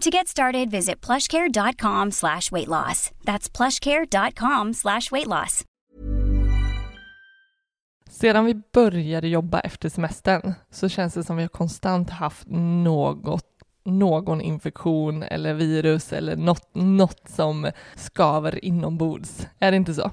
To get started, visit plushcare.com slash weight loss. That's plushcare.com slash weight loss. Sedan vi började jobba efter semestern så känns det som vi har konstant haft något, någon infektion eller virus eller något, något som skaver inombords. Är det inte så?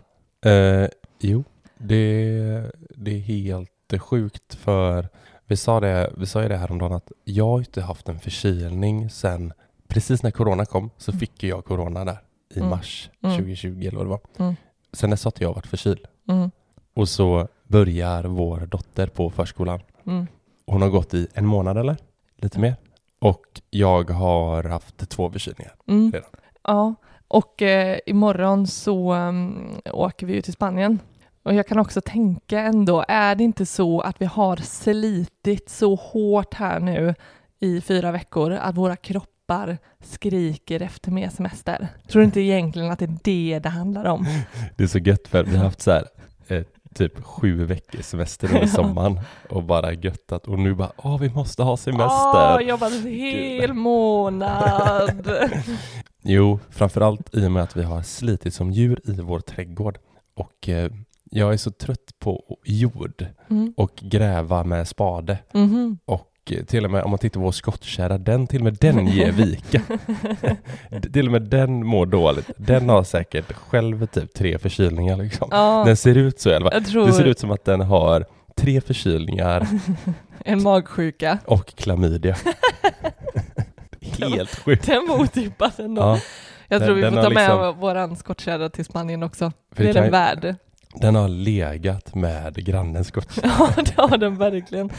Eh, jo, det, det är helt sjukt för vi sa, det, vi sa ju det häromdagen att jag har inte haft en förkylning sen precis när corona kom så fick jag corona där i Mm. mars Mm. 2020 eller vad det var. Mm. Sen dess har jag varit förkyld. Mm. Och så börjar vår dotter på förskolan. Mm. Hon har gått i en månad eller lite mer. Och jag har haft två förkylningar Mm. redan. Ja, och eh, imorgon så um, åker vi ju till Spanien. Och jag kan också tänka ändå, är det inte så att vi har slitit så hårt här nu i fyra veckor att våra kroppar skriker efter mer semester? Tror du inte egentligen att det är det det handlar om? Det är så gött för vi har haft så här eh, typ sju veckors semester under sommaren och bara göttat och nu bara åh vi måste ha semester. Åh, jobbat en hel månad! Jo, framförallt i och med att vi har slitit som djur i vår trädgård och eh, jag är så trött på jord Mm. och gräva med spade Mhm. och till och med om man tittar på vår skottkärra, den till och med den ger vika. D- till och med den mår dåligt. Den har säkert själv typ tre förkylningar liksom. Ja, Den ser ut så i alla fall. jag tror Det ser ut som att den har tre förkylningar en magsjuka. och klamydia. Helt sjukt. Den var otippad ändå. Ja, Jag Den- tror vi får ta med liksom- våran skottkärra till Spanien också. För det är det kan den värd. Den har legat med grannens skottkärra. Ja, det har den verkligen.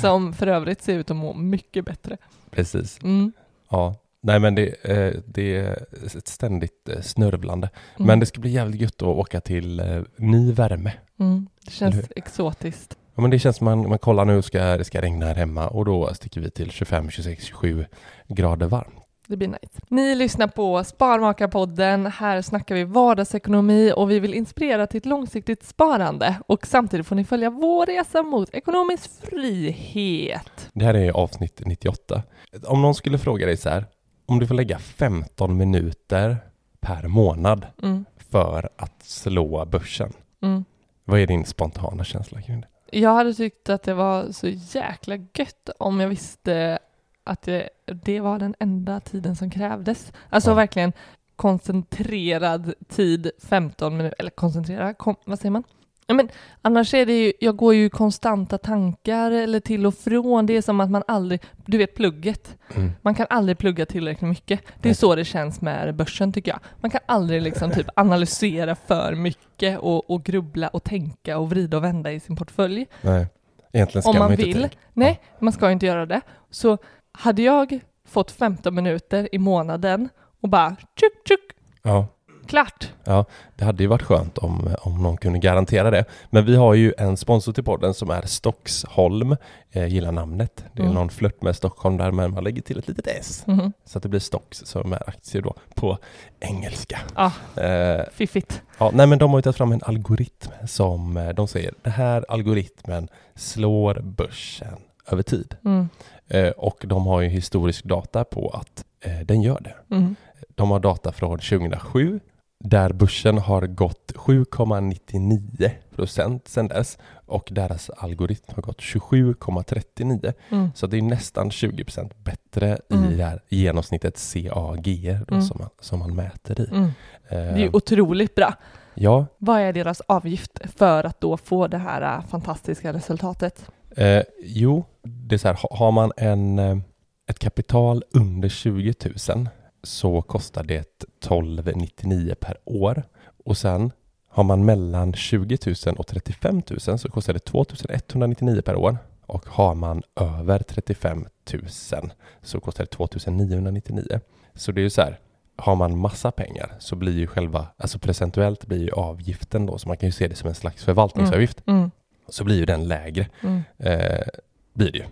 Som för övrigt ser ut att må mycket bättre. Precis. Mm. Ja. Nej men det, eh, det är ett ständigt eh, snörvlande. Mm. Men det ska bli jävligt gött att åka till eh, ny värme. Mm. Det känns exotiskt. Ja, men det känns som man, man kollar nu ska det ska regna här hemma och då sticker vi till 25, 26, 27 grader varmt. Det blir nice. Ni lyssnar på Sparmakarpodden. Här snackar vi vardagsekonomi och vi vill inspirera till ett långsiktigt sparande. Och samtidigt får ni följa vår resa mot ekonomisk frihet. Det här är avsnitt 98. Om någon skulle fråga dig så här, om du får lägga 15 minuter per månad Mm. för att slå börsen. Mm. Vad är din spontana känsla kring det? Jag hade tyckt att det var så jäkla gött om jag visste att det, det var den enda tiden som krävdes. Alltså Ja. verkligen koncentrerad tid, 15 minuter, eller koncentrerad, kom, vad säger man? Ja, men annars är det ju, jag går ju konstanta tankar eller till och från. Det är som att man aldrig, du vet plugget, Mm. man kan aldrig plugga tillräckligt mycket. Det är Nej. så det känns med börsen tycker jag. Man kan aldrig liksom typ analysera för mycket och, och grubbla och tänka och vrida och vända i sin portfölj. Nej, egentligen ska Om man inte vill. tänka. Nej, man ska inte göra det. Så hade jag fått 15 minuter i månaden och bara tjuk tjuk, Ja, Klart! Det hade ju varit skönt om, om någon kunde garantera det. Men vi har ju en sponsor till podden som är Stocksholm. Jag gillar namnet. Det är Mm. någon flört med Stockholm där, men man lägger till ett litet S. Mhm. Så att det blir Stocks som är aktier då på engelska. Ja. Eh, Fiffigt. ja, nej men de har ju tagit fram en algoritm som eh, de säger, det här algoritmen slår börsen över tid. Mm. Eh, och de har ju historisk data på att eh, den gör det. Mm. De har data från 2007 där börsen har gått 7,99 procent sedan dess och deras algoritm har gått 27,39 Mm. så det är nästan 20 procent bättre Mm. i det här genomsnittet CAG då, Mm. som, man, som man mäter i. Mm. Det är ju Eh, otroligt bra. ja, Vad är deras avgift för att då få det här äh, fantastiska resultatet? eh, jo, det är så här, ha- har man en, eh, ett kapital under 20 000 så kostar det 12,99 per år och sen har man mellan 20 000 och 35 000 så kostar det 2 199 per år och har man över 35 000 så kostar det 2 999. Så det är ju så här, har man massa pengar så blir ju själva, alltså procentuellt blir ju avgiften då, så man kan ju se det som en slags förvaltningsavgift, Mm. så blir ju den lägre. Mm. Eh, blir det ju.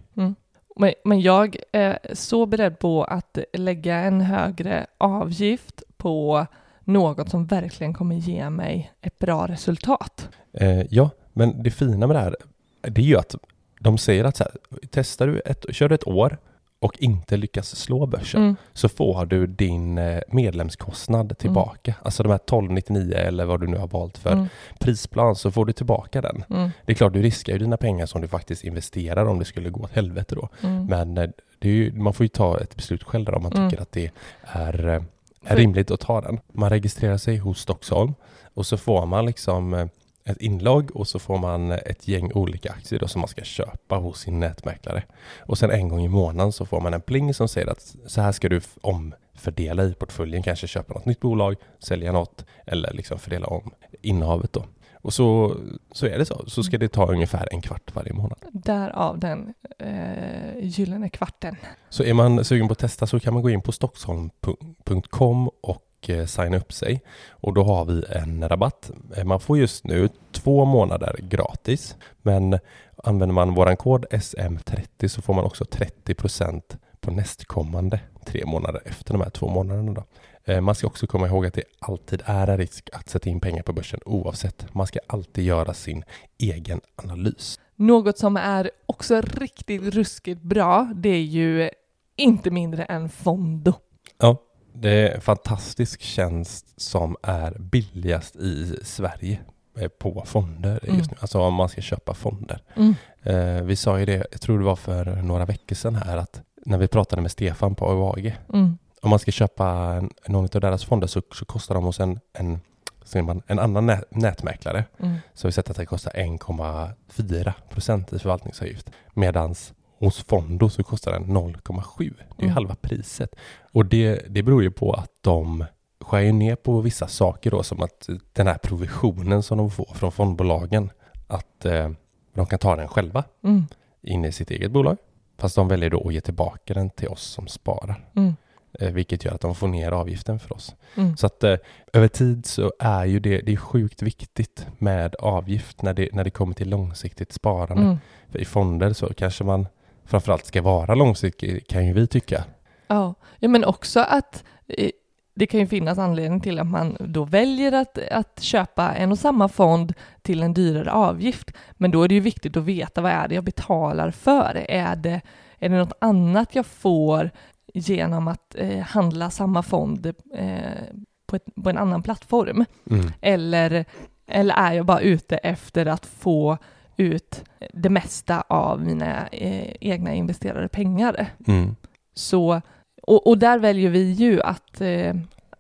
Men, men jag är så beredd på att lägga en högre avgift på något som verkligen kommer ge mig ett bra resultat. Eh, ja, men det fina med det här, det är ju att de säger att så här, testar du ett, kör du ett år och inte lyckas slå börsen Mm. så får du din eh, medlemskostnad tillbaka. Alltså de här 1299 eller vad du nu har valt för Mm. prisplan så får du tillbaka den. Mm. Det är klart, du riskar ju dina pengar som du faktiskt investerar om det skulle gå åt helvete då. Mm. Men eh, det är ju, man får ju ta ett beslut själv där om man Mm. tycker att det är, eh, är rimligt att ta den. Man registrerar sig hos Stockholm och så får man liksom ett inlogg och så får man ett gäng olika aktier då som man ska köpa hos sin nätmäklare. Och sen en gång i månaden så får man en pling som säger att så här ska du omfördela i portföljen, kanske köpa något nytt bolag, sälja något eller liksom fördela om innehavet då. Och så, så är det så. Så ska det ta ungefär en kvart varje månad. Därav den eh, gyllene kvarten. Så är man sugen på att testa så kan man gå in på stockholm.com och eh, signa upp sig. Och då har vi en rabatt. Eh, Man får just nu två månader gratis. Men använder man våran kod SM30 så får man också 30% på nästkommande tre månader efter de här två månaderna. Då. Eh, Man ska också komma ihåg att det alltid är en risk att sätta in pengar på börsen oavsett. Man ska alltid göra sin egen analys. Något som är också riktigt ruskigt bra, det är ju inte mindre än Fondo. Ja, det är en fantastisk tjänst som är billigast i Sverige eh, på fonder Mm. just nu. Alltså om man ska köpa fonder. Mm. Eh, vi sa ju det, jag tror det var för några veckor sedan här, att när vi pratade med Stefan på AIG, Mm. om man ska köpa någon av deras fonder så, så kostar de hos en, en, man, en annan nät, nätmäklare Mm. så vi sett att det kostar 1,4 procent i förvaltningsavgift. Medans hos Fondo så kostar den 0,7. Det är Mm. halva priset. Och det, det beror ju på att de skär ju ner på vissa saker då som att den här provisionen som de får från fondbolagen att eh, de kan ta den själva Mm. in i sitt eget bolag. Fast de väljer då att ge tillbaka den till oss som sparar. Mm. Eh, vilket gör att de får ner avgiften för oss. Mm. Så att eh, över tid så är ju det, det är sjukt viktigt med avgift när det, när det kommer till långsiktigt sparande. Mm. För I fonder så kanske man framförallt ska vara långsiktig kan ju vi tycka. Ja. ja, men också att eh, det kan ju finnas anledning till att man då väljer att, att köpa en och samma fond till en dyrare avgift. Men då är det ju viktigt att veta vad är det jag betalar för? Är det, är det något annat jag får genom att eh, handla samma fond eh, på, ett, på en annan plattform? Mm. Eller, eller är jag bara ute efter att få ut det mesta av mina eh, egna investerade pengar? Mm. Så, och, och där väljer vi ju att eh,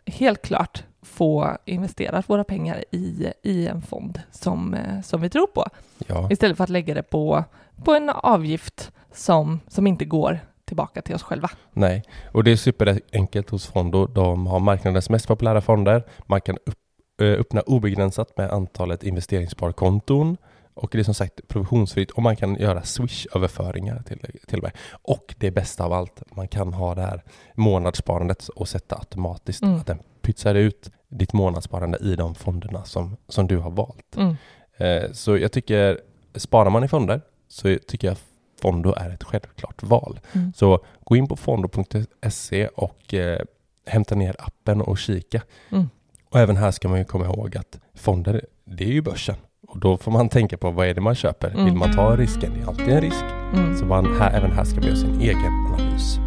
helt klart få investerat våra pengar i, i en fond som, eh, som vi tror på, Ja. istället för att lägga det på, på en avgift som, som inte går tillbaka till oss själva. Nej, och det är superenkelt hos Fondo. De har marknadens mest populära fonder. Man kan upp, eh, öppna obegränsat med antalet investeringssparkonton och det är som sagt provisionsfritt och man kan göra Swish-överföringar till, till med. Och det bästa av allt, man kan ha det här månadssparandet och sätta automatiskt Mm. att den pytsar ut ditt månadssparande i de fonderna som, som du har valt. Mm. Eh, så jag tycker, sparar man i fonder så tycker jag Fondo är ett självklart val. Mm. Så gå in på fondo.se och eh, hämta ner appen och kika. Mm. Och även här ska man ju komma ihåg att fonder, det är ju börsen. Och då får man tänka på vad är det man köper? Mm. Vill man ta risken? Det är alltid en risk. Mm. Så man, här, även här ska man göra sin egen analys.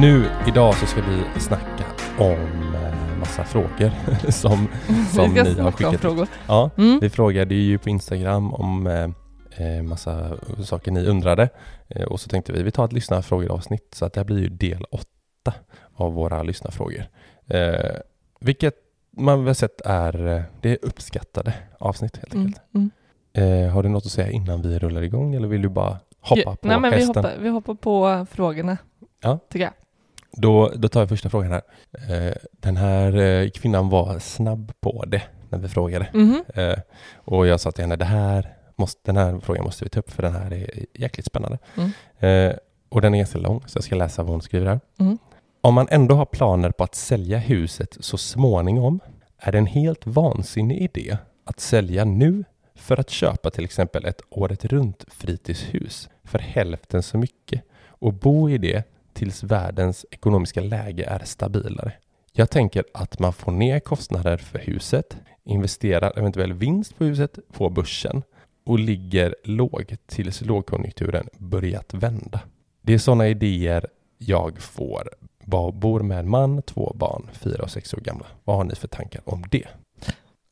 Nu idag så ska vi snacka om eh, massa frågor som, som Vi ni har skickat. frågor. Ja, Mm. vi frågade ju på Instagram om eh, eh, massa saker ni undrade. Eh, och så tänkte vi, vi tar ett lyssnarfrågor-avsnitt. Så att det här blir ju del åtta av våra lyssnarfrågor. Eh, vilket man väl sett är, eh, det är uppskattade avsnitt helt Mm. enkelt. Mm. Eh, har du något att säga innan vi rullar igång eller vill du bara hoppa på Nej, men vi hästen? hoppar, vi hoppar på frågorna. Ja. Tycker jag. Då, då tar jag första frågan här. Eh, den här eh, kvinnan var snabb på det när vi frågade. Mhm. Eh, och jag sa till henne, det här måste, den här frågan måste vi ta upp för den här är jäkligt spännande. Mm. Och den är ganska lång så jag ska läsa vad hon skriver här. Mm. Om man ändå har planer på att sälja huset så småningom är det en helt vansinnig idé att sälja nu för att köpa till exempel ett året runt fritidshus för hälften så mycket och bo i det tills världens ekonomiska läge är stabilare. Jag tänker att man får ner kostnader för huset, investerar eventuell vinst på huset på börsen och ligger lågt tills lågkonjunkturen börjat vända. Det är sådana idéer jag får. Ba- Bor med en man, två barn, fyra och sex år gamla. Vad har ni för tankar om det?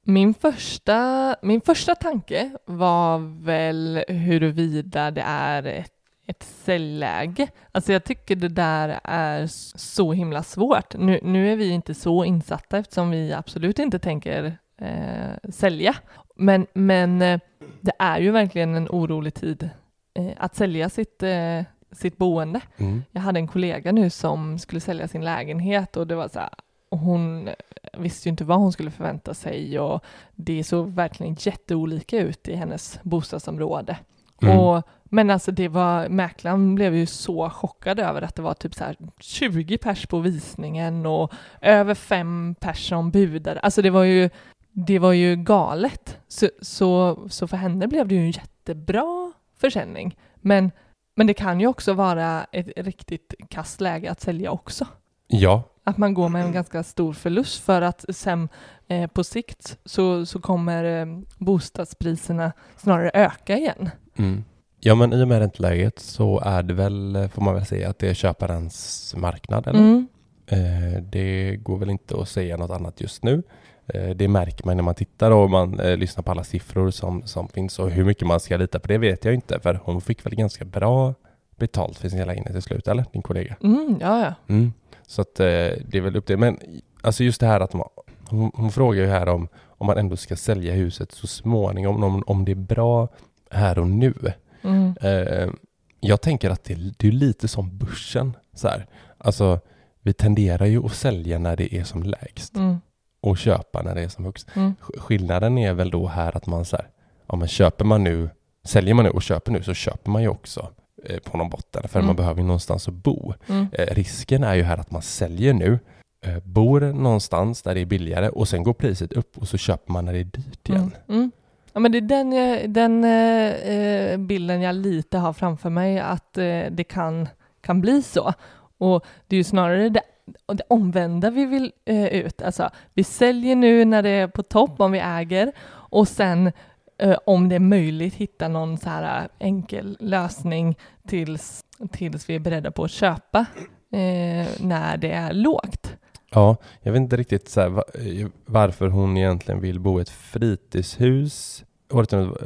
Min första, min första tanke var väl huruvida det är ett, ett säljläge. Alltså jag tycker det där är så himla svårt. Nu, nu är vi inte så insatta eftersom vi absolut inte tänker eh, sälja. Men, men eh, det är ju verkligen en orolig tid eh, att sälja sitt, eh, sitt boende. Mm. Jag hade en kollega nu som skulle sälja sin lägenhet och det var så här, hon visste ju inte vad hon skulle förvänta sig och det såg verkligen jätteolika ut i hennes bostadsområde. Mm. Och, men alltså det var, mäklaren blev ju så chockad över att det var typ så här 20 pers på visningen och över fem pers som budade. Alltså det var ju, det var ju galet. Så, så, så för henne blev det ju en jättebra försäljning. Men, men det kan ju också vara ett riktigt kastläge att sälja också. Ja, Att man går med en ganska stor förlust för att sen eh, på sikt så, så kommer eh, bostadspriserna snarare öka igen. Mm. Ja, men i och med ränteläget så är det väl, får man väl säga, att det är köparens marknad, eller? Mm. Eh, det går väl inte att säga något annat just nu. Eh, det märker man när man tittar och man eh, lyssnar på alla siffror som, som finns och hur mycket man ska lita på det vet jag inte, för hon fick väl ganska bra betalt för sin lägenhet till slut, eller? Din kollega. Mm, ja, ja. Mm. Så att det är väl upp till Men alltså just det här att man, hon, hon frågar ju här om, om man ändå ska sälja huset så småningom, om, om det är bra här och nu. Mm. Eh, jag tänker att det, det är lite som börsen. Så här. Alltså, vi tenderar ju att sälja när det är som lägst Mm. och köpa när det är som högst. Mm. Sk- Skillnaden är väl då här att man så här, ja men köper man nu, säljer man nu och köper nu så köper man ju också eh, på någon botten för Mm. man behöver ju någonstans att bo. Mm. Eh, risken är ju här att man säljer nu, eh, bor någonstans där det är billigare och sen går priset upp och så köper man när det är dyrt igen. Ja, men det är den, eh, den eh, eh, bilden jag lite har framför mig, att eh, det kan, kan bli så. Och det är ju snarare det, det omvända vi vill eh, ut. Alltså, vi säljer nu när det är på topp, om vi äger, och sen eh, om det är möjligt hitta någon så här eh, enkel lösning tills, tills vi är beredda på att köpa eh, när det är lågt. Ja, jag vet inte riktigt så här, eh, varför hon egentligen vill bo i ett fritidshus.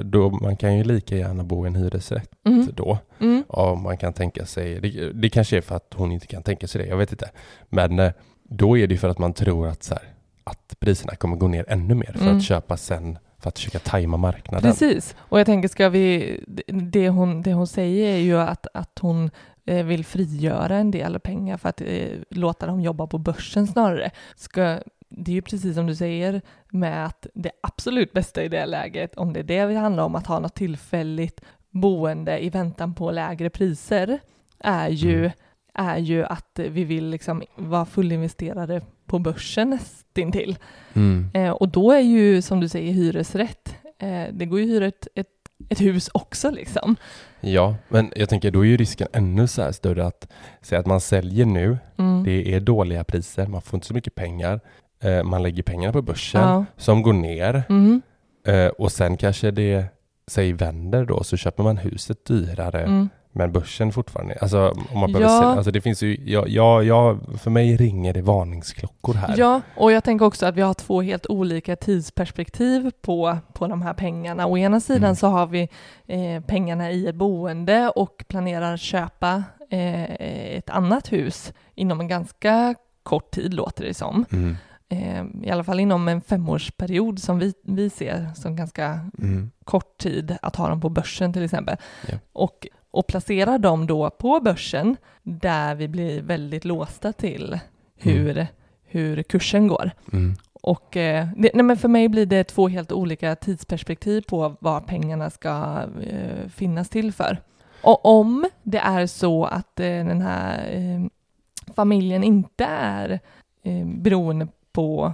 Då man kan ju lika gärna bo i en hyresrätt Mm. då. Mm. Ja, man kan tänka sig, det, det kanske är för att hon inte kan tänka sig det, jag vet inte. Men eh, då är det för att man tror att, så här, att priserna kommer gå ner ännu mer för Mm. att köpa sen för att försöka tajma marknaden. Precis, och jag tänker ska vi, det hon, det hon säger är ju att, att hon eh, vill frigöra en del pengar för att eh, låta dem jobba på börsen snarare. Ska, det är ju precis som du säger med att det absolut bästa i det läget, om det är det vi handlar om, att ha något tillfälligt boende i väntan på lägre priser, är ju, Mm. är ju att vi vill liksom vara fullinvesterade på börsen nästintill. Mm. Eh, och då är ju, som du säger, hyresrätt, eh, det går ju att hyra ett, ett, ett hus också liksom. Ja, men jag tänker då är ju risken ännu så här större att säga att man säljer nu, Mm. det är dåliga priser, man får inte så mycket pengar, eh, man lägger pengarna på börsen Ja. som går ner Mm. eh, och sen kanske det säg vänder då så köper man huset dyrare Mm. Men börsen fortfarande, alltså om man behöver Ja. sälja, alltså det finns ju, ja, ja, ja, för mig ringer det varningsklockor här. Ja, och jag tänker också att vi har två helt olika tidsperspektiv på, på de här pengarna. Å ena sidan Mm. så har vi eh, pengarna i ett boende och planerar köpa eh, ett annat hus inom en ganska kort tid, låter det som. Mm. Eh, I alla fall inom en femårsperiod som vi, vi ser som ganska Mm. kort tid att ha dem på börsen till exempel. Ja. Och, och placera dem då på börsen där vi blir väldigt låsta till hur, hur kursen går. Mm. Och eh, det, nej men för mig blir det två helt olika tidsperspektiv på vad pengarna ska eh, finnas till för. Och om det är så att eh, den här eh, familjen inte är eh, beroende, på,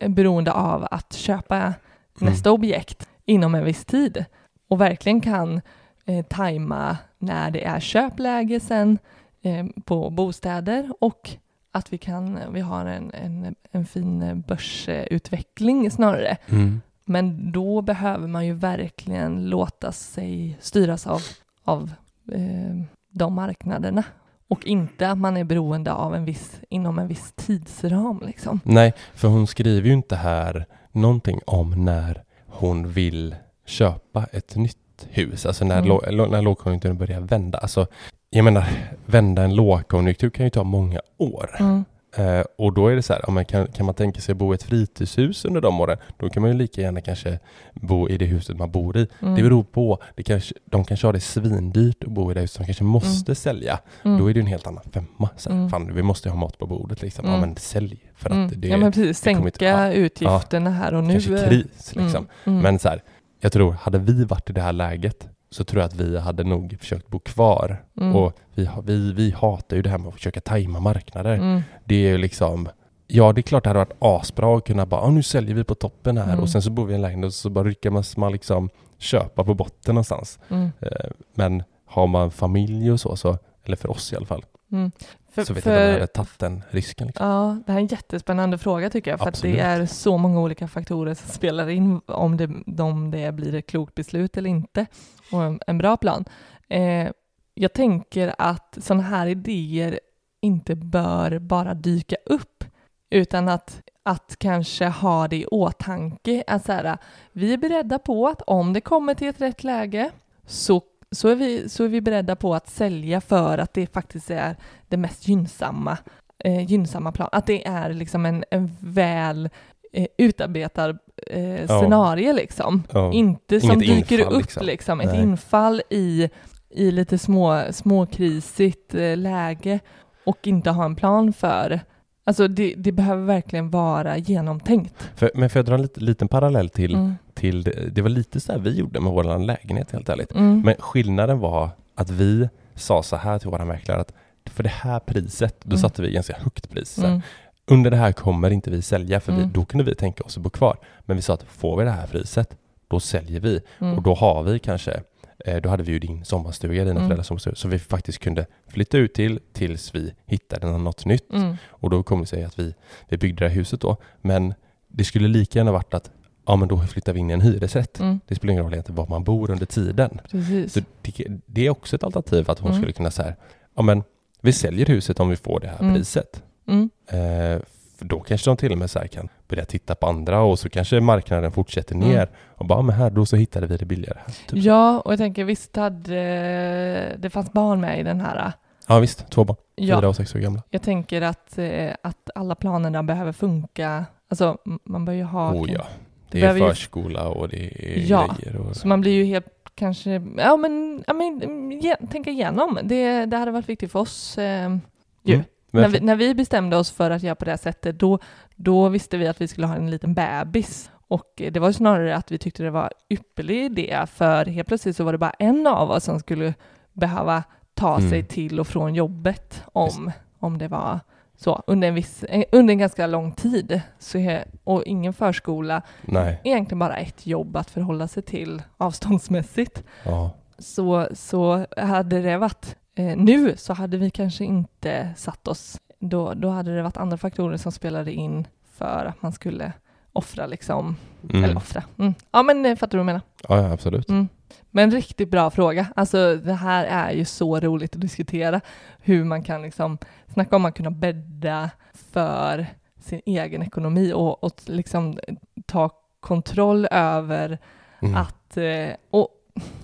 eh, beroende av att köpa nästa objekt inom en viss tid och verkligen kan eh, tajma när det är köpläge sen eh, på bostäder och att vi, kan, vi har en, en, en fin börsutveckling snarare. Mm. Men då behöver man ju verkligen låta sig styras av, av eh, de marknaderna och inte att man är beroende av en viss, inom en viss tidsram. Liksom. Nej, för hon skriver ju inte här någonting om när hon vill köpa ett nytt hus, alltså när, Mm. lå- när lågkonjunkturen börjar vända. Alltså, jag menar, vända en lågkonjunktur kan ju ta många år. Mm. Eh, och då är det så här, om man kan, kan man tänka sig att bo i ett fritidshus under de åren, då kan man ju lika gärna kanske bo i det huset man bor i. Mm. Det beror på, det kanske, de kanske har det svindyrt att bo i det huset, de kanske måste sälja. Mm. Då är det en helt annan femma. Så här, Mm. Fan, vi måste ha mat på bordet liksom. Ja, Mm. men sälj. För att Mm. det, ja men precis, sänka inte- ja, utgifterna här och nu. kanske kris liksom. Mm. Mm. Men så här, jag tror, hade vi varit i det här läget så tror jag att vi hade nog försökt bo kvar. Mm. Och vi, vi, vi hatar ju det här med att försöka tajma marknader. Mm. Det är ju liksom, ja det är klart det hade varit asbra att kunna bara, ah, nu säljer vi på toppen här Mm. och sen så bor vi i en lägenhet och så bara lyckas man liksom köpa på botten någonstans. Mm. Eh, Men har man familj och så, så eller för oss i alla fall, Mm. För, så vet jag för- jag hade tagit den risken. Liksom. Ja, det här är en jättespännande fråga tycker jag, för att det är så många olika faktorer som spelar in om det, om det blir ett klokt beslut eller inte och en, en bra plan. Eh, jag tänker att sådana här idéer inte bör bara dyka upp, utan att, att kanske ha det i åtanke. Att så här, vi är beredda på att om det kommer till ett rätt läge så, så, är vi, så är vi beredda på att sälja för att det faktiskt är det mest gynnsamma eh, gynnsamma plan. Att det är liksom en, en väl eh, utarbetad eh, scenario liksom. Ja. Inte som Inget dyker infall, upp liksom. liksom. Ett Nej. infall i, i lite små, småkrisigt eh, läge och inte ha en plan för. Alltså det, det behöver verkligen vara genomtänkt. För, men får jag dra en liten, liten parallell till, Mm. till det, det var lite så här vi gjorde med vår lägenhet helt ärligt. Mm. Men skillnaden var att vi sa så här till våra mäklare att för det här priset, då Mm. satte vi ganska högt pris. Mm. Under det här kommer inte vi sälja för vi, Mm. då kunde vi tänka oss att bo kvar. Men vi sa att får vi det här priset, då säljer vi. Mm. Och då har vi kanske, eh, då hade vi ju din sommarstuga, dina Mm. föräldrars sommarstuga, så vi faktiskt kunde flytta ut till tills vi hittade något nytt. Mm. Och då kom det sig att vi, vi byggde det här huset då. Men det skulle lika gärna varit att ja men då flyttar vi in i en hyresrätt. Mm. Det spelar ingen roll egentligen var man bor under tiden. Precis. Så det, det är också ett alternativ att hon Mm. skulle kunna säga ja men vi säljer huset om vi får det här Mm. priset. Mm. Eh, för då kanske de till och med så kan börja titta på andra och så kanske marknaden fortsätter Mm. ner och bara, men här, då så hittade vi det billigare. Typ. Ja, och jag tänker visst hade det fanns barn med i den här. ja visst, två barn, Ja, fyra och sex år gamla. Jag tänker att, eh, att alla planerna behöver funka. Alltså, man bör ju ha... Oh ja, Det är förskola och det är Ja, grejer. Och, Så man blir ju helt kanske, ja men, ja, men ge, tänka igenom. Det, det hade varit viktigt för oss. Eh, ju. Mm, när, vi, när vi bestämde oss för att göra på det här sättet, då, då visste vi att vi skulle ha en liten bebis. Och det var snarare att vi tyckte det var ypperlig idé, för helt plötsligt så var det bara en av oss som skulle behöva ta Mm. sig till och från jobbet om, om det var så, under en, viss, eh, under en ganska lång tid. Så, he- och ingen förskola, Nej, egentligen bara ett jobb att förhålla sig till avståndsmässigt. ja. Så, så hade det varit eh, nu så hade vi kanske inte satt oss, då, då hade det varit andra faktorer som spelade in för att man skulle offra liksom, Mm. eller offra, mm. ja men eh, fattar du vad jag menar? Ja, ja, absolut. Mm. Men riktigt bra fråga. Alltså det här är ju så roligt att diskutera hur man kan liksom snacka om att kunna bädda för sin egen ekonomi och, och liksom ta kontroll över Mm. att eh, och,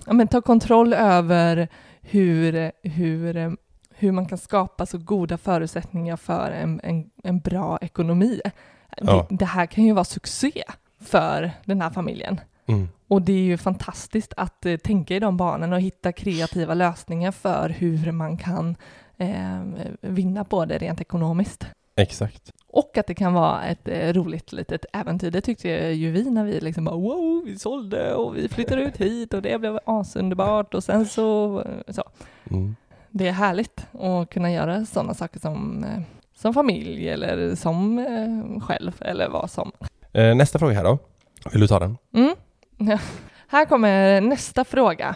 ja, men ta kontroll över hur, hur, hur man kan skapa så goda förutsättningar för en, en, en bra ekonomi. Ja. Det, det här kan ju vara succé för den här familjen. Mm. Och det är ju fantastiskt att eh, tänka i de banorna och hitta kreativa lösningar för hur man kan eh, vinna på det rent ekonomiskt. Exakt. Och att det kan vara ett eh, roligt litet äventyr. Det tyckte ju vi när vi liksom bara wow, vi sålde och vi flyttade ut hit och det blev asunderbart och sen så, eh, så. Mm. Det är härligt att kunna göra sådana saker som, eh, som familj eller som eh, själv eller vad som. Nästa fråga här då. Vill du ta den? Mm. Ja. Här kommer nästa fråga.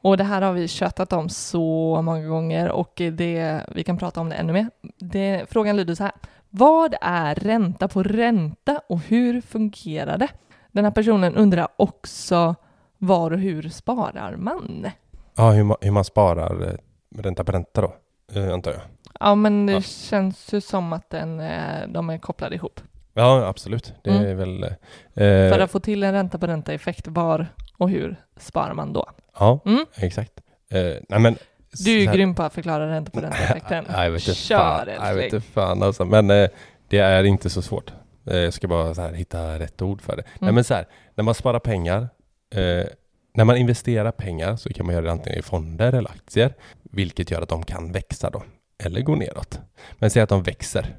Och det här har vi tjötat om så många gånger och det, vi kan prata om det ännu mer. Det, frågan lyder så här. Vad är ränta på ränta och hur fungerar det? Den här personen undrar också var och hur sparar man? Ja, hur, ma- hur man sparar eh, ränta på ränta då, eh, antar jag. Ja, men det Ja. känns ju som att den, eh, de är kopplade ihop. Ja, absolut. Det Mm. är väl... eh, För att få till en ränta på ränta-effekt, var och hur sparar man då? Ja, Mm? exakt. Eh, nej men... Du är ju så här- grym på att förklara ränta på ränta-effekten. Nej, jag vet inte fan. Jag vet inte fan alltså. Men eh, det är inte så svårt. Eh, jag ska bara här, hitta rätt ord för det. Nej Mm. men så här, när man sparar pengar, när man investerar pengar så kan man göra det antingen i fonder eller aktier, vilket gör att de kan växa då, eller gå neråt. Men säg att de växer.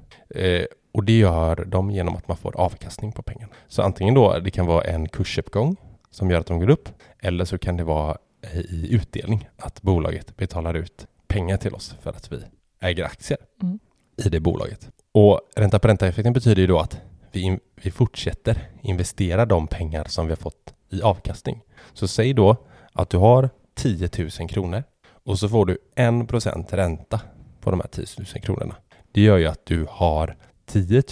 Och det gör de genom att man får avkastning på pengarna. Så antingen då, det kan vara en kursuppgång som gör att de går upp, eller så kan det vara i utdelning, att bolaget betalar ut pengar till oss för att vi äger aktier Mm. i det bolaget. Och ränta på ränta-effekten betyder ju då att vi, vi fortsätter investera de pengar som vi har fått i avkastning. Så säg då att du har 10 000 kronor och så får du 1% ränta på de här 10 000 kronorna. Det gör ju att du har 10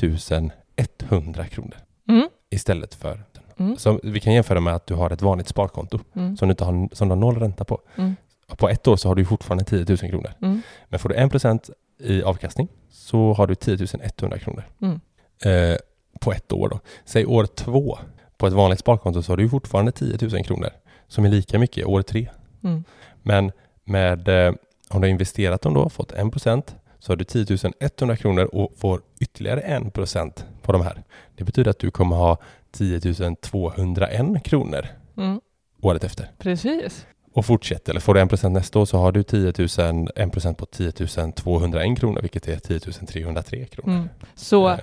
100 kronor Mm, istället för mm, vi kan jämföra med att du har ett vanligt sparkonto mm, som du, inte har, som du har noll ränta på. Mm. På ett år så har du fortfarande 10 000 kronor. mm, Men får du 1% i avkastning så har du 10 100 kronor. Mm. Eh, på ett år då. Säg år två. På ett vanligt sparkonto så har du fortfarande 10 000 kronor som är lika mycket år tre. mm. Men med, eh, om du har investerat dem då, fått 1% så har du 10 100 kronor och får ytterligare 1% på de här. Det betyder att du kommer ha 10 201 kronor Mm, året efter. precis. och fortsätter, eller får du 1% nästa år så har du 10 000, 1% på 10 201 kronor, vilket är 10 303 kronor. Mm. Så Eh,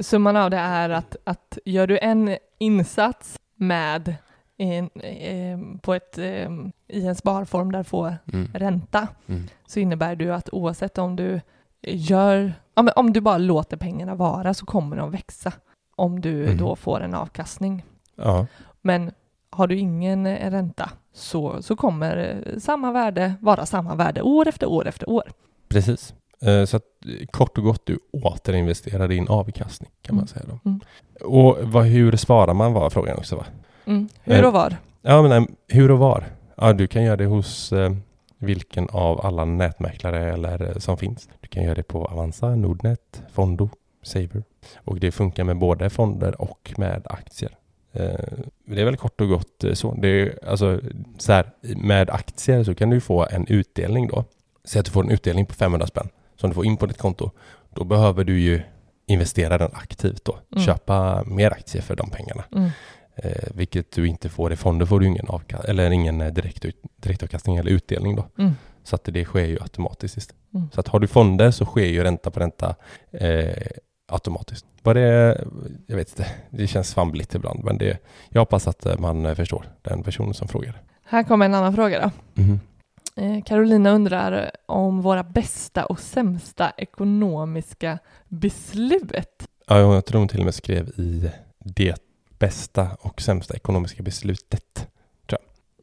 summan av det är att, att gör du en insats med en, eh, på ett, eh, i en sparform där du får mm, ränta mm, så innebär det att oavsett om du gör, men om du bara låter pengarna vara så kommer de växa om du Mm. då får en avkastning. ja, Men har du ingen eh, ränta så, så kommer eh, samma värde vara samma värde år efter år efter år. precis. Eh, Så att kort och gott, du återinvesterar din avkastning kan man Mm. säga då. Mm. Och vad, hur sparar man var frågan också va? Mm. Hur och var? Ja, men nej, hur och var? Ja, du kan göra det hos eh, vilken av alla nätmäklare eller som finns. Du kan göra det på Avanza, Nordnet, Fondo, Saver. Och det funkar med både fonder och med aktier. Eh, det är väl kort och gott eh, så. Det är, alltså, så här, med aktier så kan du få en utdelning då. Säg att du får en utdelning på 500 spänn som du får in på ditt konto. Då behöver du ju investera den aktivt då. Mm. Köpa mer aktier för de pengarna. Mm. Eh, vilket du inte får i fonder får du ingen, avka- eller ingen eh, direkt direktavkastning eller utdelning då. Mm. Så att det sker ju automatiskt. Mm. Så att har du fonder så sker ju ränta på ränta eh, automatiskt. Var det, jag vet inte, det känns svamligt ibland men det, jag hoppas att eh, man eh, förstår den personen som frågar. Här kommer en annan fråga då. Eh, Carolina undrar om våra bästa och sämsta ekonomiska beslut. Ja, jag tror hon till och med skrev i det bästa och sämsta ekonomiska beslutet.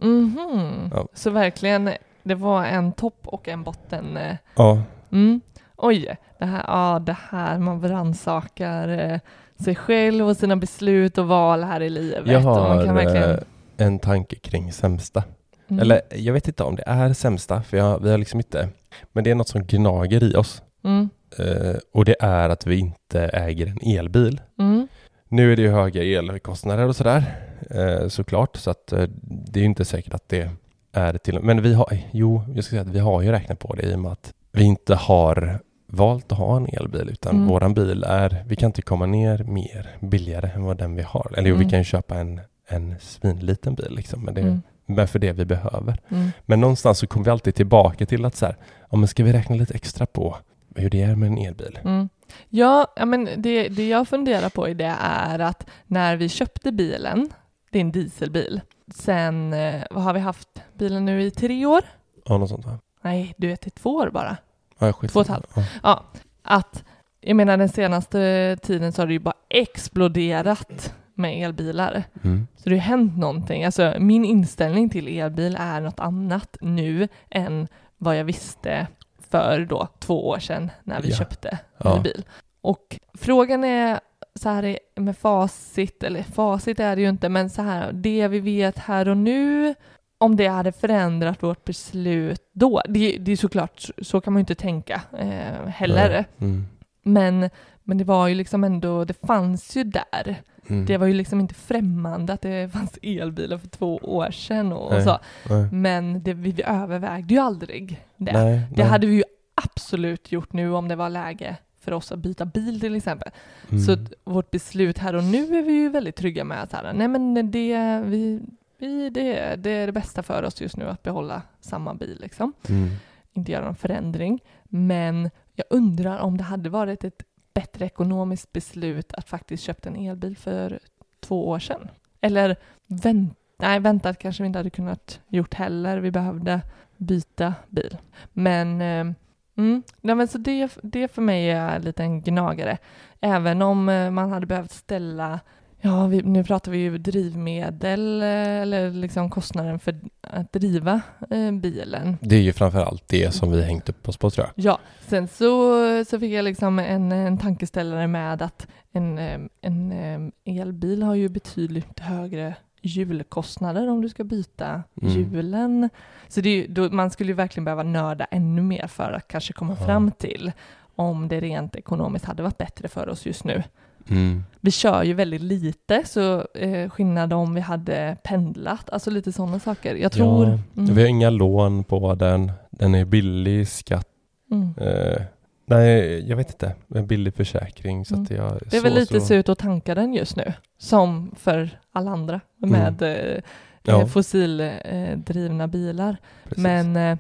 Mhm. Ja. Så verkligen, det var en topp och en botten. Ja, Mm. Oj, det här, ja, det här man rannsakar eh, sig själv och sina beslut och val här i livet. jag och man har kan verkligen, eh, en tanke kring sämsta. mm. Eller jag vet inte om det är sämsta, för jag, vi har liksom inte... Men det är något som gnager i oss. Mm. Eh, och det är att vi inte äger en elbil. Mm. Nu är det ju höga elkostnader och sådär, eh, såklart. Så att eh, det är inte säkert att det är till... Men vi har... Jo, jag ska säga att vi har ju räknat på det i och med att vi inte har valt att ha en elbil utan Mm. våran bil är... Vi kan inte komma ner mer billigare än vad den vi har. Eller jo, vi Mm. kan ju köpa en, en svinliten bil liksom. Men det, Mm. men för det vi behöver. Mm. Men någonstans så kommer vi alltid tillbaka till att så här, ja men ska vi räkna lite extra på hur det är med en elbil? Mm. Ja, ja, men det, det jag funderar på i det är att när vi köpte bilen, det är en dieselbil, sen, eh, vad har vi haft bilen nu i tre år? Ja, något sånt va? Nej, du vet i två år bara. Ja. Två och ett halvt. Ja. Ja, att jag menar den senaste tiden så har det ju bara exploderat med elbilar. Mm. Så det har hänt någonting. Alltså min inställning till elbil är något annat nu än vad jag visste för då två år sedan när vi Ja. köpte Ja. bil. Och frågan är så här med facit, eller facit är det ju inte, men så här, det vi vet här och nu, om det hade förändrat vårt beslut då. Det, det är såklart, så kan man ju inte tänka eh, heller. Mm. Men, men det var ju liksom ändå, det fanns ju där. Mm. Det var ju liksom inte främmande att det fanns elbilar för två år sedan och, och Nej. så. Nej. Men det, vi, vi övervägde ju aldrig det. Nej, Det hade vi ju absolut gjort nu om det var läge för oss att byta bil till exempel. Mm. Så vårt beslut här och nu är vi ju väldigt trygga med att här, nej men det, vi, vi, det, det är det bästa för oss just nu att behålla samma bil liksom. Mm. Inte göra någon förändring. Men jag undrar om det hade varit ett bättre ekonomiskt beslut att faktiskt köpt en elbil för två år sedan. Eller vänt, nej, väntat kanske vi inte hade kunnat gjort heller. Vi behövde byta bil. Men, eh, mm, nej, men så det, det för mig är lite en gnagare. Även om eh, man hade behövt ställa Ja, vi, nu pratar vi ju drivmedel eh, eller liksom kostnaden för att driva eh, bilen. Det är ju framför allt det som vi hängt upp oss på tror jag. Ja, sen så, så fick jag liksom en, en tankeställare med att en, eh, en eh, elbil har ju betydligt högre hjulkostnader om du ska byta Mm. hjulen. Så det då, man skulle ju verkligen behöva nörda ännu mer för att kanske komma Ja. fram till om det rent ekonomiskt hade varit bättre för oss just nu. Mm. Vi kör ju väldigt lite, så eh, skillnad om vi hade pendlat, alltså lite sådana saker. Jag tror... Ja, mm, Vi har inga lån på den. Den är billig skatt. mm. Eh, nej, jag vet inte. En billig försäkring. Så Mm. att jag, Det är så, väl lite så. ut att tanka den just nu, som för alla andra Mm. med eh, Ja. eh, fossildrivna bilar. Precis. Men eh,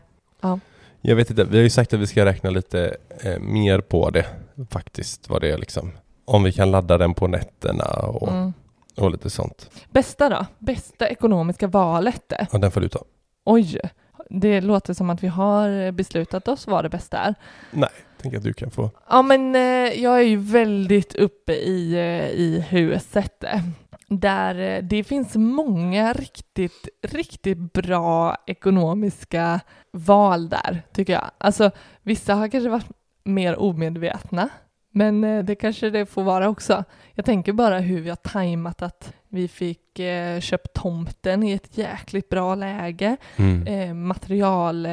Jag vet inte, vi har ju sagt att vi ska räkna lite eh, mer på det faktiskt. Vad det är liksom. Om vi kan ladda den på nätterna och, mm. och lite sånt. bästa då? Bästa ekonomiska valet? Ja, den får du ta. Oj, det låter som att vi har beslutat oss vad det bästa är. Nej, tänk att du kan få. Ja, men eh, jag är ju väldigt uppe i, eh, i huset. eh, Där det finns många riktigt, riktigt bra ekonomiska val där, tycker jag. Alltså, vissa har kanske varit mer omedvetna, men det kanske det får vara också. Jag tänker bara hur vi har tajmat att vi fick eh, köpt tomten i ett jäkligt bra läge Mm. eh, material,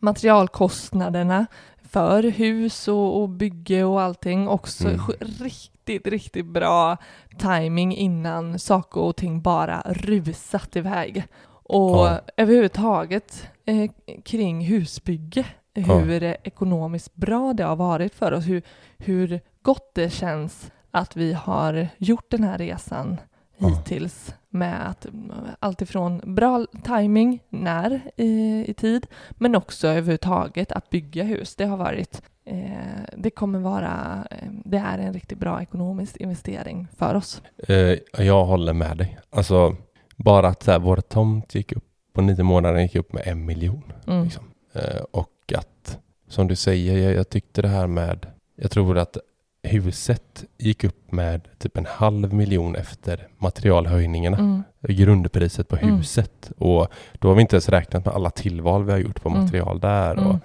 materialkostnaderna för hus och, och bygge och allting. Också Mm. riktigt, riktigt bra timing innan saker och ting bara rusat iväg. Och Ja. överhuvudtaget eh, kring husbygge, hur eh, ekonomiskt bra det har varit för oss, hur, hur gott det känns att vi har gjort den här resan Ja. hittills med att mm, allt ifrån bra timing när i, i tid, men också överhuvudtaget att bygga hus. Det har varit, eh, det kommer vara, eh, det är en riktigt bra ekonomisk investering för oss. Eh, jag håller med dig. Alltså, bara att så här, vår tomt gick upp på nio månader gick upp med en miljon. Mm. Liksom. Eh, och att, som du säger, jag, jag tyckte det här med, jag tror att huset gick upp med typ en halv miljon efter materialhöjningarna. Mm. Grundpriset på Mm. huset. Och då har vi inte ens räknat med alla tillval vi har gjort på Mm. material där. Och, Mm.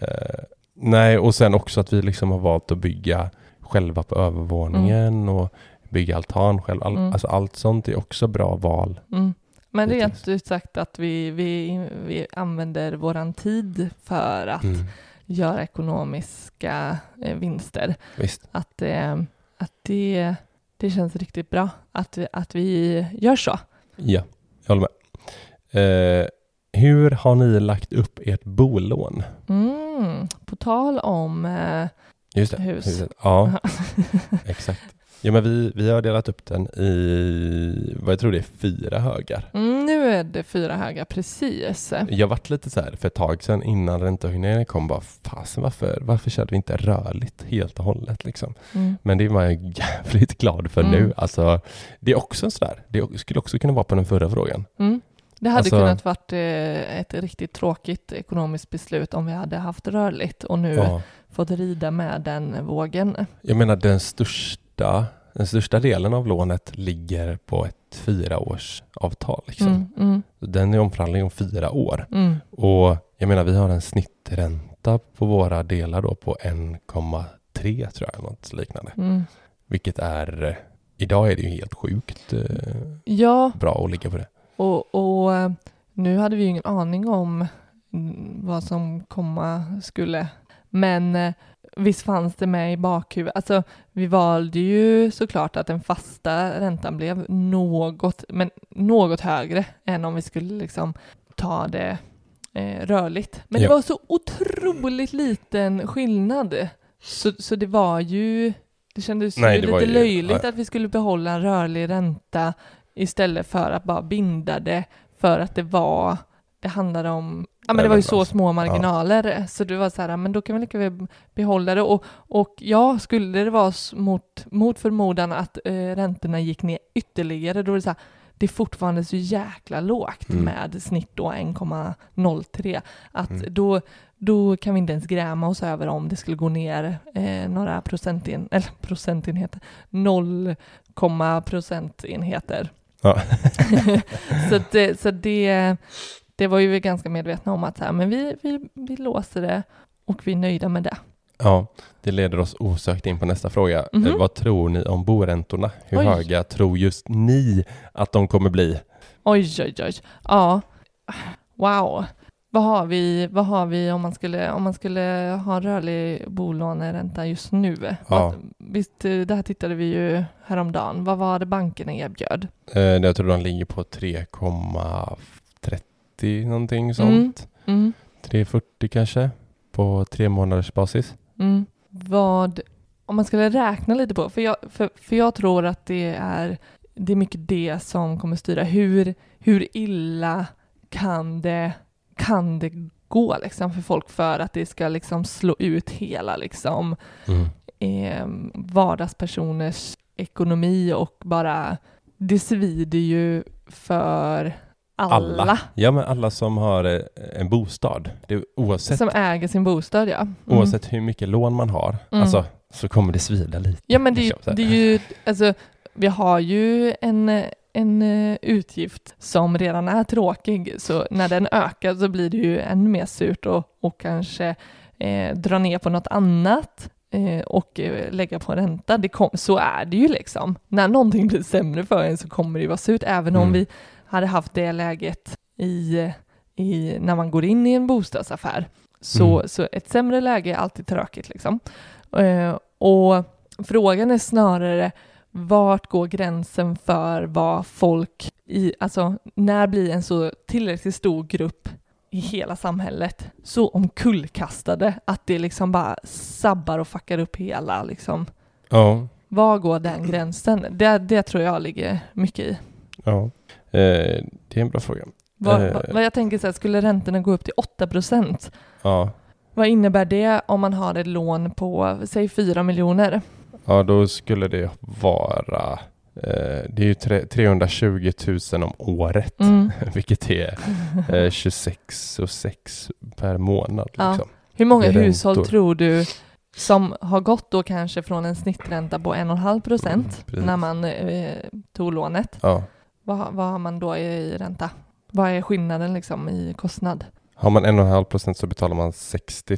eh, nej, och sen också att vi liksom har valt att bygga själva på övervåningen och bygga altan själv. All, Mm. Alltså allt sånt är också bra val. Mm. Men rent ut sagt att vi, vi, vi använder våran tid för att Mm. Göra ekonomiska eh, vinster. Visst. Att, eh, att det, det känns riktigt bra att, vi- att vi gör så. Ja, jag håller med. Eh, hur har ni lagt upp ert bolån? Mm. På tal om eh, Just det. Hus. huset. Ja, exakt. Ja, men vi, vi har delat upp den i, vad jag tror det är, fyra högar. Mm, nu är det fyra höga, precis. Jag varit lite så här för ett tag sedan innan räntehöjningen kom bara fasen varför, varför körde vi inte rörligt helt och hållet liksom. Mm. Men det är man jävligt glad för Mm. nu. Alltså, det är också sådär, det skulle också kunna vara på den förra frågan. Mm. Det hade Alltså- kunnat varit eh, ett riktigt tråkigt ekonomiskt beslut om vi hade haft rörligt och nu Ja. fått rida med den vågen. Jag menar den största, den största delen av lånet ligger på ett fyraårsavtal. Liksom. Mm, mm, Den är omförhandling om fyra år. mm, Och jag menar vi har en snittränta på våra delar då på 1,3 tror jag, något liknande. mm. Vilket är, idag är det ju helt sjukt eh, Ja, bra att ligga på det. och, och eh, nu hade vi ju ingen aning om mm, vad som komma skulle. Men eh, visst fanns det med i bakhuvudet. Alltså, vi valde ju såklart att den fasta räntan blev något, men något högre än om vi skulle liksom ta det eh, rörligt. Men Ja. det var så otroligt liten skillnad. Så, så det var ju, det kändes Nej, ju det lite ju- löjligt ja. att vi skulle behålla en rörlig ränta istället för att bara binda det för att det var, det handlade om, ja men det var ju så små marginaler så det var så här, men då kan vi lika väl behålla det och, och ja, skulle det vara mot, mot förmodan att eh, räntorna gick ner ytterligare, då är det så här, det är fortfarande så jäkla lågt Mm. med snitt då 1,03 att Mm. då, då kan vi inte ens gräma oss över om det skulle gå ner eh, några procenten, eller procentenheter, 0, procentenheter. Ja. så att det, så det, det var ju vi ganska medvetna om att så här, men vi, vi, vi låser det och vi är nöjda med det. Ja, det leder oss osökt in på nästa fråga. Mhm. Eh, Vad tror ni om boräntorna? Hur Oj. höga tror just ni att de kommer bli? Oj, oj, oj. Ja, wow. Vad har vi, vad har vi om, man skulle, om man skulle ha rörlig bolåneränta just nu? Ja. Visst, det här tittade vi ju häromdagen. Vad var det bankerna erbjöd? Eh, jag tror de ligger på 3,30 någonting sånt. Mm, mm, 3,40 kanske på tre månaders basis. mm. Vad, om man skulle räkna lite på, för jag, för, för jag tror att det är det är mycket det som kommer styra. Hur, hur illa kan det, kan det gå liksom för folk för att det ska liksom slå ut hela liksom Mm. eh, vardagspersoners ekonomi och bara det svider ju för alla, Ja, men alla som har eh, en bostad. Det oavsett, som äger sin bostad. Ja. Mm. oavsett hur mycket lån man har, Mm. alltså, så kommer det svida lite. Ja men det, är ju- liksom, det är ju, alltså vi har ju en, en eh, utgift som redan är tråkig så när den ökar så blir det ju ännu mer surt och, och kanske eh, dra ner på något annat eh, och lägga på ränta. Det kom, så är det ju liksom. När någonting blir sämre för en så kommer det ju vara surt även om Mm. vi hade haft det läget i, i, när man går in i en bostadsaffär. Så, Mm. så ett sämre läge är alltid tråkigt liksom. Eh, och frågan är snarare vart går gränsen för vad folk i, alltså när blir en så tillräckligt stor grupp i hela samhället så omkullkastade att det liksom bara sabbar och fuckar upp hela liksom. Ja, Var går den gränsen? Det, det tror jag ligger mycket i. ja. Eh, det är en bra fråga. Vad, Eh. vad, vad jag tänker så här, skulle räntorna gå upp till 8 procent? Ja, Vad innebär det om man har ett lån på, säg 4 miljoner? ja då skulle det vara eh, det är ju tre, 320 000 om året, Mm. vilket är eh, 26 och 6 per månad. Ja. Liksom. Hur många hushåll tror du som har gått då kanske från en snittränta på 1,5 procent Mm, när man eh, tog lånet? Ja. Vad, vad har man då i ränta? Vad är skillnaden liksom i kostnad? Har man 1,5 procent så betalar man 60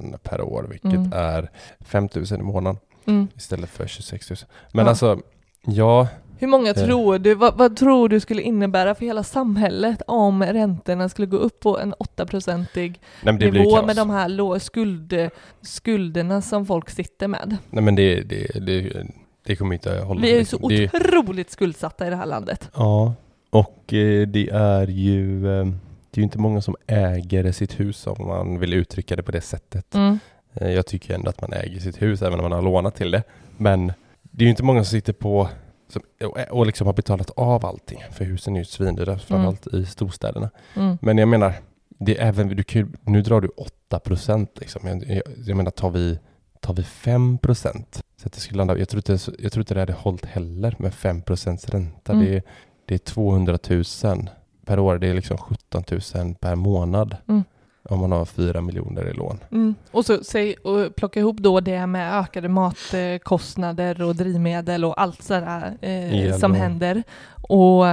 000 per år, vilket Mm. är 5 000 i månaden Mm. istället för 26 000. Men Ja. alltså, ja, Hur många Eh. tror du, vad, vad tror du skulle innebära för hela samhället om räntorna skulle gå upp på en 8-procentig nej, men det blir nivå med de här skuld, skulderna som folk sitter med? Nej men det, det, det, det kommer inte hålla. Vi är ju liksom. så det, otroligt skuldsatta i det här landet. Ja, och eh, det är ju eh, det är ju inte många som äger sitt hus om man vill uttrycka det på det sättet. Mm. Eh, Jag tycker ändå att man äger sitt hus även om man har lånat till det. Men det är ju inte många som sitter på som, och, och liksom har betalat av allting. För husen är ju svindyra, framförallt i storstäderna. Mm. Men jag menar, det är även, du kan, nu drar du 8 procent. Liksom. Jag, jag, jag menar, tar vi, tar vi 5 procent? Så att det skulle landa, jag, tror inte, jag tror inte det hade hållit heller med 5 procents ränta. Mm. Det, är, det är 200 000 per år. Det är liksom 17 000 per månad. Mm. Om man har 4 miljoner i lån. Mm. Och så säg, och plocka ihop då det med ökade matkostnader och drivmedel och allt sådär eh, som händer. Och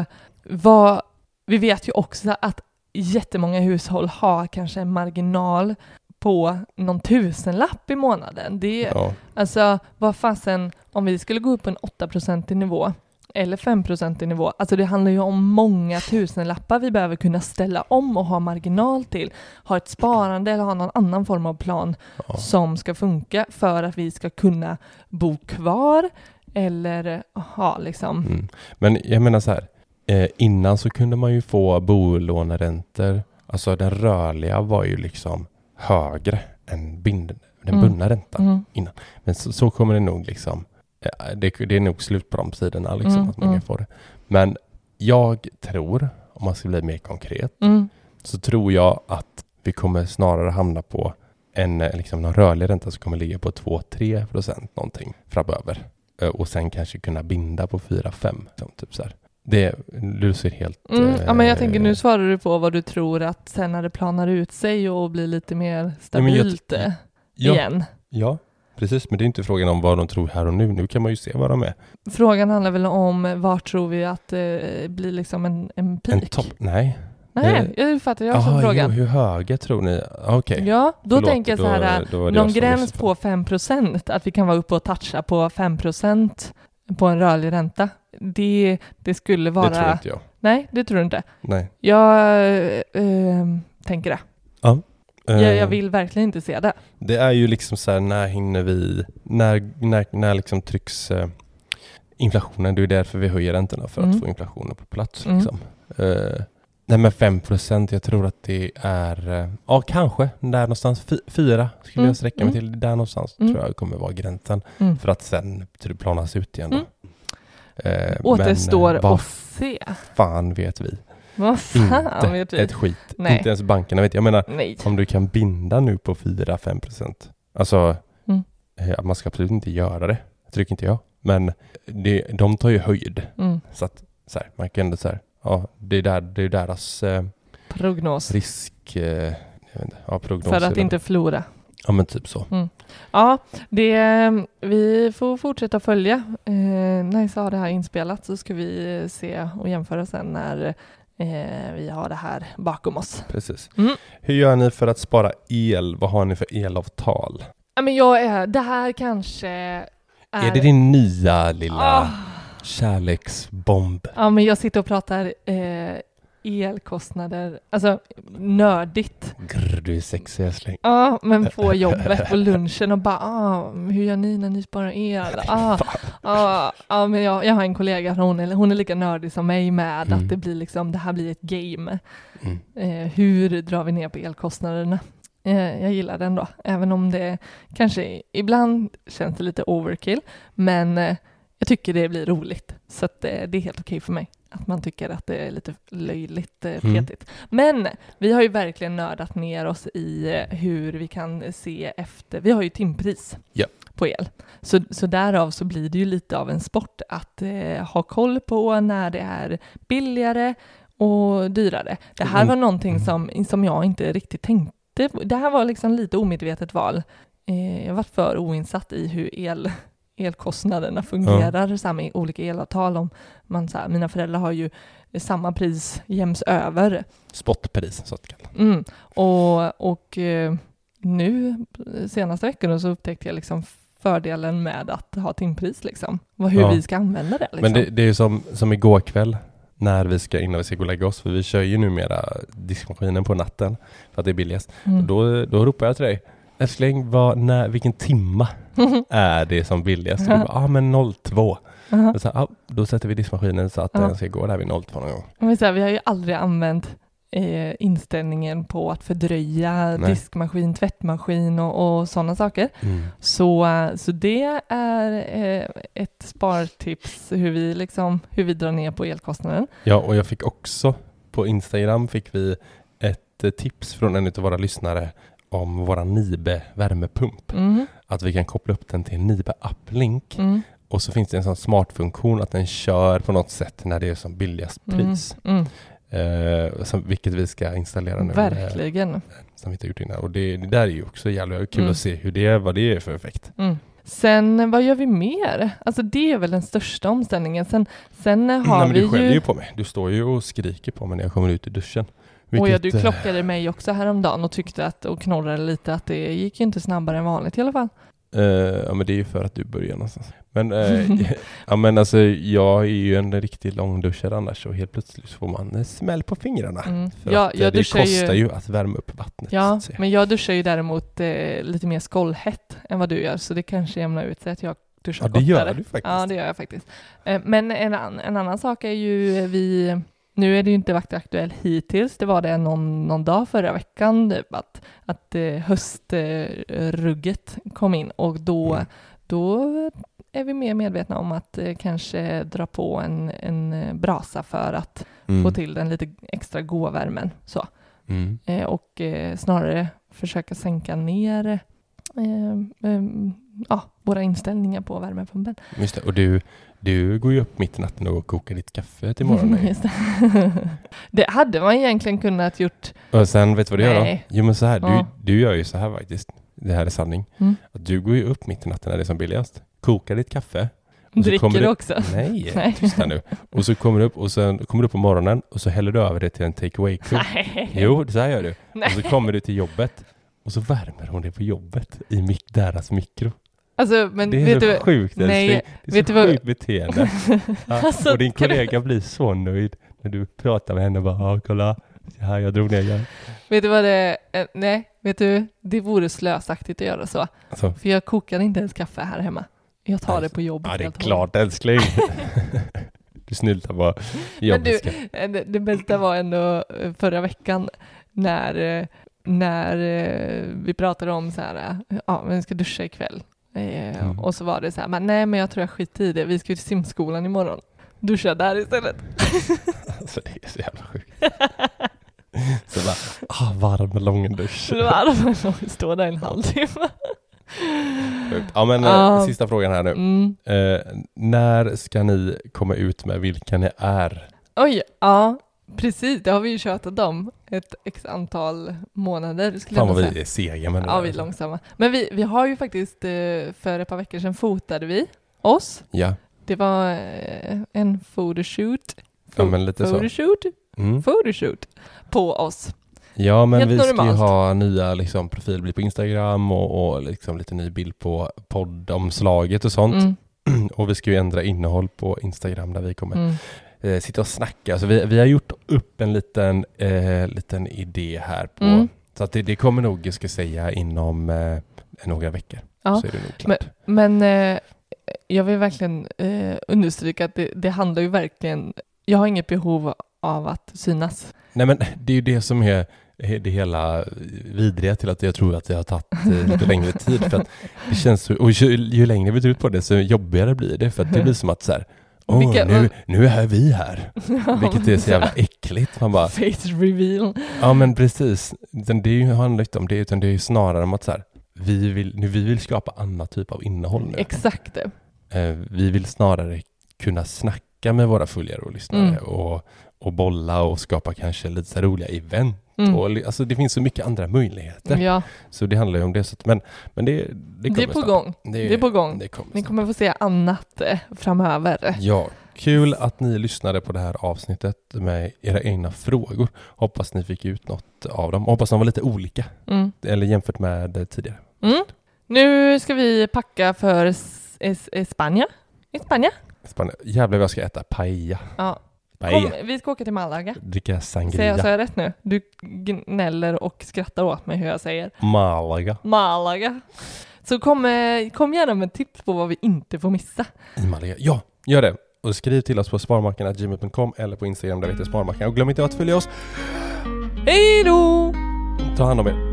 vad, vi vet ju också att jättemånga hushåll har kanske en marginal på någon tusenlapp i månaden. Det, Ja. Alltså vad fasen, om vi skulle gå upp på en 8% nivå eller 5% i nivå, alltså det handlar ju om många tusenlappar vi behöver kunna ställa om och ha marginal till. Ha ett sparande eller ha någon annan form av plan Ja. som ska funka för att vi ska kunna bo kvar eller ha liksom... Mm. Men jag menar så här, eh, innan så kunde man ju få bolåneräntor, alltså den rörliga var ju liksom högre än bind, den Mm. bundna räntan. Mm. Men så, så kommer det nog liksom, eh, det, det är nog slut på de sidorna liksom, Mm, att många får det. Men jag tror, om man ska bli mer konkret, så tror jag att vi kommer snarare hamna på en eh, liksom, någon rörlig ränta som kommer ligga på 2-3 procent någonting framöver. Eh, Och sen kanske kunna binda på 4-5. Liksom, typ så här. Det, du ser helt... Mm, ja, men jag eh, tänker nu svarar du på vad du tror att sen när det planar ut sig och blir lite mer jag- stabilt eh, ja, igen. Ja, precis. Men det är inte frågan om vad de tror här och nu. Nu kan man ju se vad de är. Frågan handlar väl om vart tror vi att det blir liksom en, en peak? En topp? Nej. Nej, jag fattar, jag har Ah, frågan. Jo, hur höga tror ni? Ah, Okej. Ja, då Förlåt, tänker jag så då- här, då var det någon jag gräns på 5 procent, att vi kan vara uppe och toucha på 5 procent på en rörlig ränta. Det, det skulle vara... Det tror inte jag. Nej, det tror du inte. Nej. Jag eh, tänker det. Jag, Eh, jag vill verkligen inte se det. Det är ju liksom så här, när hinner vi, när, när, när liksom trycks eh, inflationen, det är därför vi höjer räntorna, för Mm. att få inflationen på plats. Mm. Liksom. Eh, nej men 5 procent, jag tror att det är, eh, ja kanske, där någonstans, Fy, fyra skulle Mm, jag sträcka mig mm. till, där någonstans Mm. tror jag kommer vara gränsen, Mm. för att sen planas ut igen då. Mm. Eh, Återstår vad att se. fan vet vi? Vad fan Inte vet vi? ett skit. Nej. Inte ens bankerna vet. Jag menar, Nej. om du kan binda nu på 4-5 procent. Alltså, Mm. eh, man ska absolut inte göra det. Tycker inte jag. Men det, de tar ju höjd. Mm. Så att så här, man kan ändå så här, ja, det är, där, det är deras eh, Prognos. risk, eh, inte, ja, prognos. För att inte förlora. Ja men typ så. Ja, det, vi får fortsätta följa. Eh, nice att ha det här inspelat så ska vi eh, se och jämföra sen när eh, vi har det här bakom oss. Precis. Mm. Hur gör ni för att spara el? Vad har ni för elavtal? Ja, men jag är, det här kanske är... Är det din nya lilla Ah. Kärleksbomb? Ja, men jag sitter och pratar eh, elkostnader, alltså nördigt. Grr, du är sexig älskling. Ja, men på jobbet på lunchen och bara ah, hur gör ni när ni sparar el? Ah, ah, ah, men jag, jag har en kollega, hon är, hon är lika nördig som mig med Mm. att det blir liksom, det här blir ett game. Mm. Eh, hur drar vi ner på elkostnaderna? Eh, jag gillar den då, även om det kanske ibland känns det lite overkill, men eh, jag tycker det blir roligt. Så att, eh, det är helt okej för mig att man tycker att det är lite löjligt eh, Mm. petigt. Men vi har ju verkligen nördat ner oss i eh, hur vi kan se efter, vi har ju timpris Ja. på el. Så, så därav så blir det ju lite av en sport att eh, ha koll på när det är billigare och dyrare. Det här Mm. var någonting som, som jag inte riktigt tänkte på. Det här var liksom lite omedvetet val. Eh, jag var för oinsatt i hur el, elkostnaderna fungerar här med olika elavtal. Om man, så här, mina föräldrar har ju samma pris jäms över. Spotpris så att kalla. Mm. Och, och eh, nu senaste veckorna så upptäckte jag liksom fördelen med att ha timpris liksom. Vad- Hur Ja. vi ska använda det. Liksom. Men det, det är ju som, som igår kväll när vi ska, innan vi ska gå och lägga oss, för vi kör ju numera diskmaskinen på natten för att det är billigast. Mm. Då, då ropar jag till dig, älskling, vad, när, vilken timma är det som billigast? Bara, ah, men 02. Aha. Och så, ah, då sätter vi diskmaskinen så att Ja. den ska gå där vid 02 någon gång. Men så här, vi har ju aldrig använt eh, inställningen på att fördröja Nej. diskmaskin, tvättmaskin och, och sådana saker. Mm. Så, så det är eh, ett spartips hur vi, liksom, hur vi drar ner på elkostnaden. Ja, och jag fick också på Instagram fick vi ett eh, tips från en av våra lyssnare om våra Nibe värmepump. Mm. Att vi kan koppla upp den till Nibe Uplink Mm. och så finns det en sån smart funktion att den kör på något sätt när det är som billigast pris. Mm. Eh, som, vilket vi ska installera Mm. nu. Verkligen. Eh, som vi inte gjort innan. Och det, det där är ju också jävla kul Mm. att se hur det, vad det är för effekt. Mm. Sen vad gör vi mer? Alltså det är väl den största omställningen. Sen, sen har Nej, men vi du skäller ju... ju på mig. Du står ju och skriker på mig när jag kommer ut ur duschen. Och ja, du Vilket, eh, klockade mig också häromdagen och tyckte att, och knorrade lite att det gick ju inte snabbare än vanligt i alla fall. Eh, ja men det är ju för att du börjar någonstans. Men, eh, ja, men alltså jag är ju en riktigt lång duschare annars och helt plötsligt får man smäll på fingrarna. Mm. För Ja, att det kostar ju- ju att värma upp vattnet. Ja, men jag duschar ju däremot eh, lite mer skållhett än vad du gör, så det kanske jämnar ut sig att jag duschar ja det gör kortare. du faktiskt. Ja, det gör jag faktiskt. Men en, an, en annan sak är ju vi, nu är det ju inte varit aktuellt hittills, det var det någon, någon dag förra veckan, typ, att, att eh, höstrugget kom in och då, Mm. då är vi mer medvetna om att eh, kanske dra på en, en eh, brasa för att Mm. få till den lite extra gåvärmen. Så. Mm. Och snarare försöka sänka ner ja, våra inställningar på värmepumpen. Just det. Och du, du går ju upp mitt i natten och kokar ditt kaffe till morgonen. Just det. det hade man egentligen kunnat gjort. och sen, vet du vad du gör då? Jo men så här, Ja. du, du gör ju så här faktiskt. Det här är sanning. Mm. Att du går ju upp mitt i natten när det är som billigast. Kokar ditt kaffe. Och Dricker du också? Nej, Nej. tysta nu. Och så kommer du upp och sen kommer du upp på morgonen och så häller du över det till en take away kurv Nej. Jo, så här gör du. Nej. Och så kommer du till jobbet och så värmer hon det på jobbet i deras mikro. Alltså, men det är vet så du, sjukt nej, älskling. Det är vet så du vad- sjukt beteende. Ja, Alltså, och din du- kollega blir så nöjd när du pratar med henne och bara kolla, här jag drog ner jag. vet du vad det eh, Nej, vet du, det vore slösaktigt att göra så. Alltså, För jag kokar inte ens kaffe här hemma. Jag tar det på jobbet. ja, det är klart älskling. du snyltar bara. Men du, eh, det, det bästa var ändå eh, förra veckan när, när vi pratade om så här, ja, vi ska duscha ikväll. Eh, Mm. Och så var det så här, men nej men jag tror jag skiter i det, vi ska ju till simskolan imorgon. Duscha där istället. Alltså det är så jävla sjukt. Så bara, ah, varm lång dusch. Så det var vi står där en halvtimme. Ja men Ja. sista frågan här nu. Mm. Eh, när ska ni komma ut med vilka ni är? Oj, ja precis, det har vi ju tjatat om ett x antal månader skulle Fan vad vi är sega med det Ja, där, vi är alltså. långsamma. Men vi, vi har ju faktiskt, eh, för ett par veckor sedan fotade vi oss. Ja, Det var eh, en photoshoot. Ja, men lite så. photoshoot, mm. photoshoot på oss. ja men Helt vi ska ju normalt. ha nya liksom, profilbild på Instagram och, och liksom, lite ny bild på poddomslaget och sånt. Mm, Och vi ska ju ändra innehåll på Instagram där vi kommer mm. Eh, sitta och snacka. Så vi, vi har gjort upp en liten, eh, liten idé här på Mm. Så att det, det kommer nog, jag ska säga, inom eh, några veckor. Ja, Så är det nog klart. Men eh, jag vill verkligen eh, understryka att det, det handlar ju verkligen, jag har inget behov av att synas. Nej men det är ju det som är det hela vidriga till att jag tror att det har tagit eh, lite längre tid. För att det känns och ju, ju längre vi drar ut på det så jobbigare blir det. För att det blir som att så här, Åh, Vilka- nu, nu är vi här. Vilket är så jävla äckligt. Man bara, Face reveal. ja men precis. Det är ju- handlar inte om det, utan det är snarare om att så här, vi vill, nu, vi vill skapa annat typ av innehåll nu. Exakt det. Eh, vi vill snarare kunna snacka med våra följare och lyssnare Mm. och, och bolla och skapa kanske lite så roliga event. Mm. Och, alltså det finns så mycket andra möjligheter. Ja, Så det handlar ju om det. Så att, men, men det, det det, kommer är på snart. gång. Det, Det är på gång. Det kommer Ni kommer få se annat eh, framöver. Ja, kul att ni lyssnade på det här avsnittet med era egna frågor. Hoppas ni fick ut något av dem. Hoppas de var lite olika, Mm. eller jämfört med eh, tidigare. Mm. Nu ska vi packa för S- Es- Espanja. Espanja? Spännande. Jävlar vad jag ska äta paella. Ja. Kom, vi ska åka till Malaga. Dricka Säger jag, sangria. säger jag rätt nu? Du gnäller och skrattar åt mig hur jag säger. Malaga. Malaga. Så kom, eh, kom gärna med tips på vad vi inte får missa. I Malaga. Ja, gör det. Och skriv till oss på sparmakarna.gmail.com eller på Instagram där vi heter Sparmakarna. Och glöm inte att följa oss. Hej då! Ta hand om er.